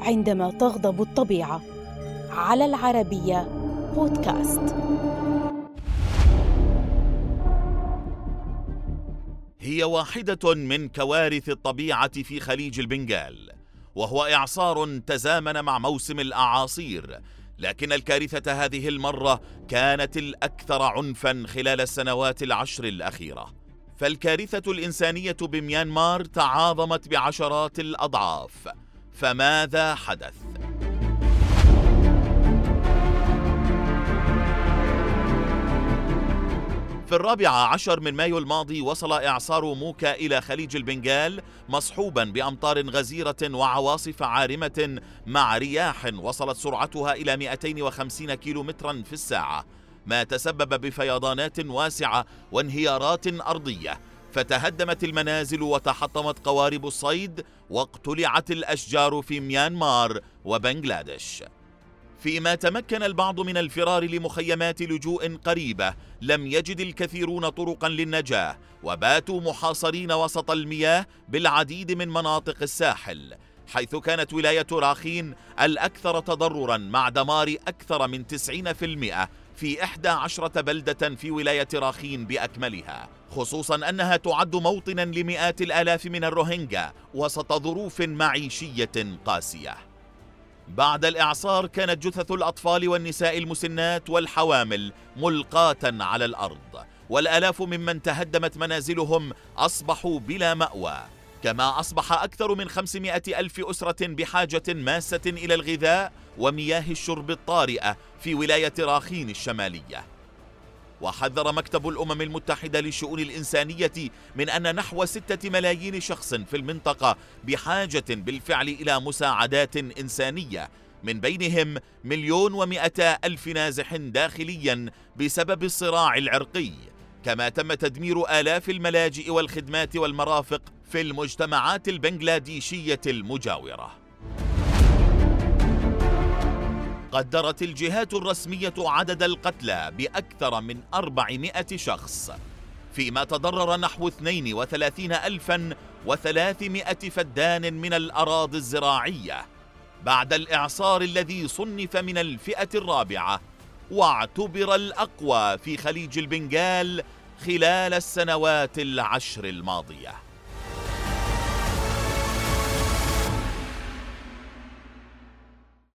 عندما تغضب الطبيعة. على العربية بودكاست. هي واحدة من كوارث الطبيعة في خليج البنغال وهو إعصار تزامن مع موسم الأعاصير لكن الكارثة هذه المرة كانت الأكثر عنفا خلال السنوات العشر الأخيرة. فالكارثة الإنسانية بميانمار تعاظمت بعشرات الأضعاف فماذا حدث؟ في الرابع عشر من مايو الماضي وصل إعصار موكا إلى خليج البنغال مصحوبا بأمطار غزيرة وعواصف عارمة مع رياح وصلت سرعتها إلى 250 كيلومترا في الساعة ما تسبب بفيضانات واسعة وانهيارات أرضية فتهدمت المنازل وتحطمت قوارب الصيد واقتلعت الأشجار في ميانمار وبنغلاديش. فيما تمكن البعض من الفرار لمخيمات لجوء قريبة لم يجد الكثيرون طرقا للنجاة وباتوا محاصرين وسط المياه بالعديد من مناطق الساحل حيث كانت ولاية راخين الأكثر تضررا مع دمار أكثر من 90% في إحدى عشرة بلدة في ولاية راخين بأكملها خصوصا أنها تعد موطنا لمئات الآلاف من الروهينجا وسط ظروف معيشية قاسية. بعد الإعصار كانت جثث الأطفال والنساء المسنات والحوامل ملقاة على الأرض والآلاف ممن تهدمت منازلهم أصبحوا بلا مأوى. كما أصبح أكثر من 500 ألف أسرة بحاجة ماسة إلى الغذاء ومياه الشرب الطارئة في ولاية راخين الشمالية. وحذر مكتب الأمم المتحدة للشؤون الإنسانية من أن نحو ستة ملايين شخص في المنطقة بحاجة بالفعل إلى مساعدات إنسانية من بينهم مليون ومئتا ألف نازح داخليا بسبب الصراع العرقي. كما تم تدمير آلاف الملاجئ والخدمات والمرافق في المجتمعات البنغلاديشية المجاورة. قدرت الجهات الرسمية عدد القتلى بأكثر من 400 شخص فيما تضرر نحو 32300 فدان من الأراضي الزراعية بعد الإعصار الذي صنف من الفئة الرابعة واعتبر الأقوى في خليج البنغال خلال السنوات العشر الماضية.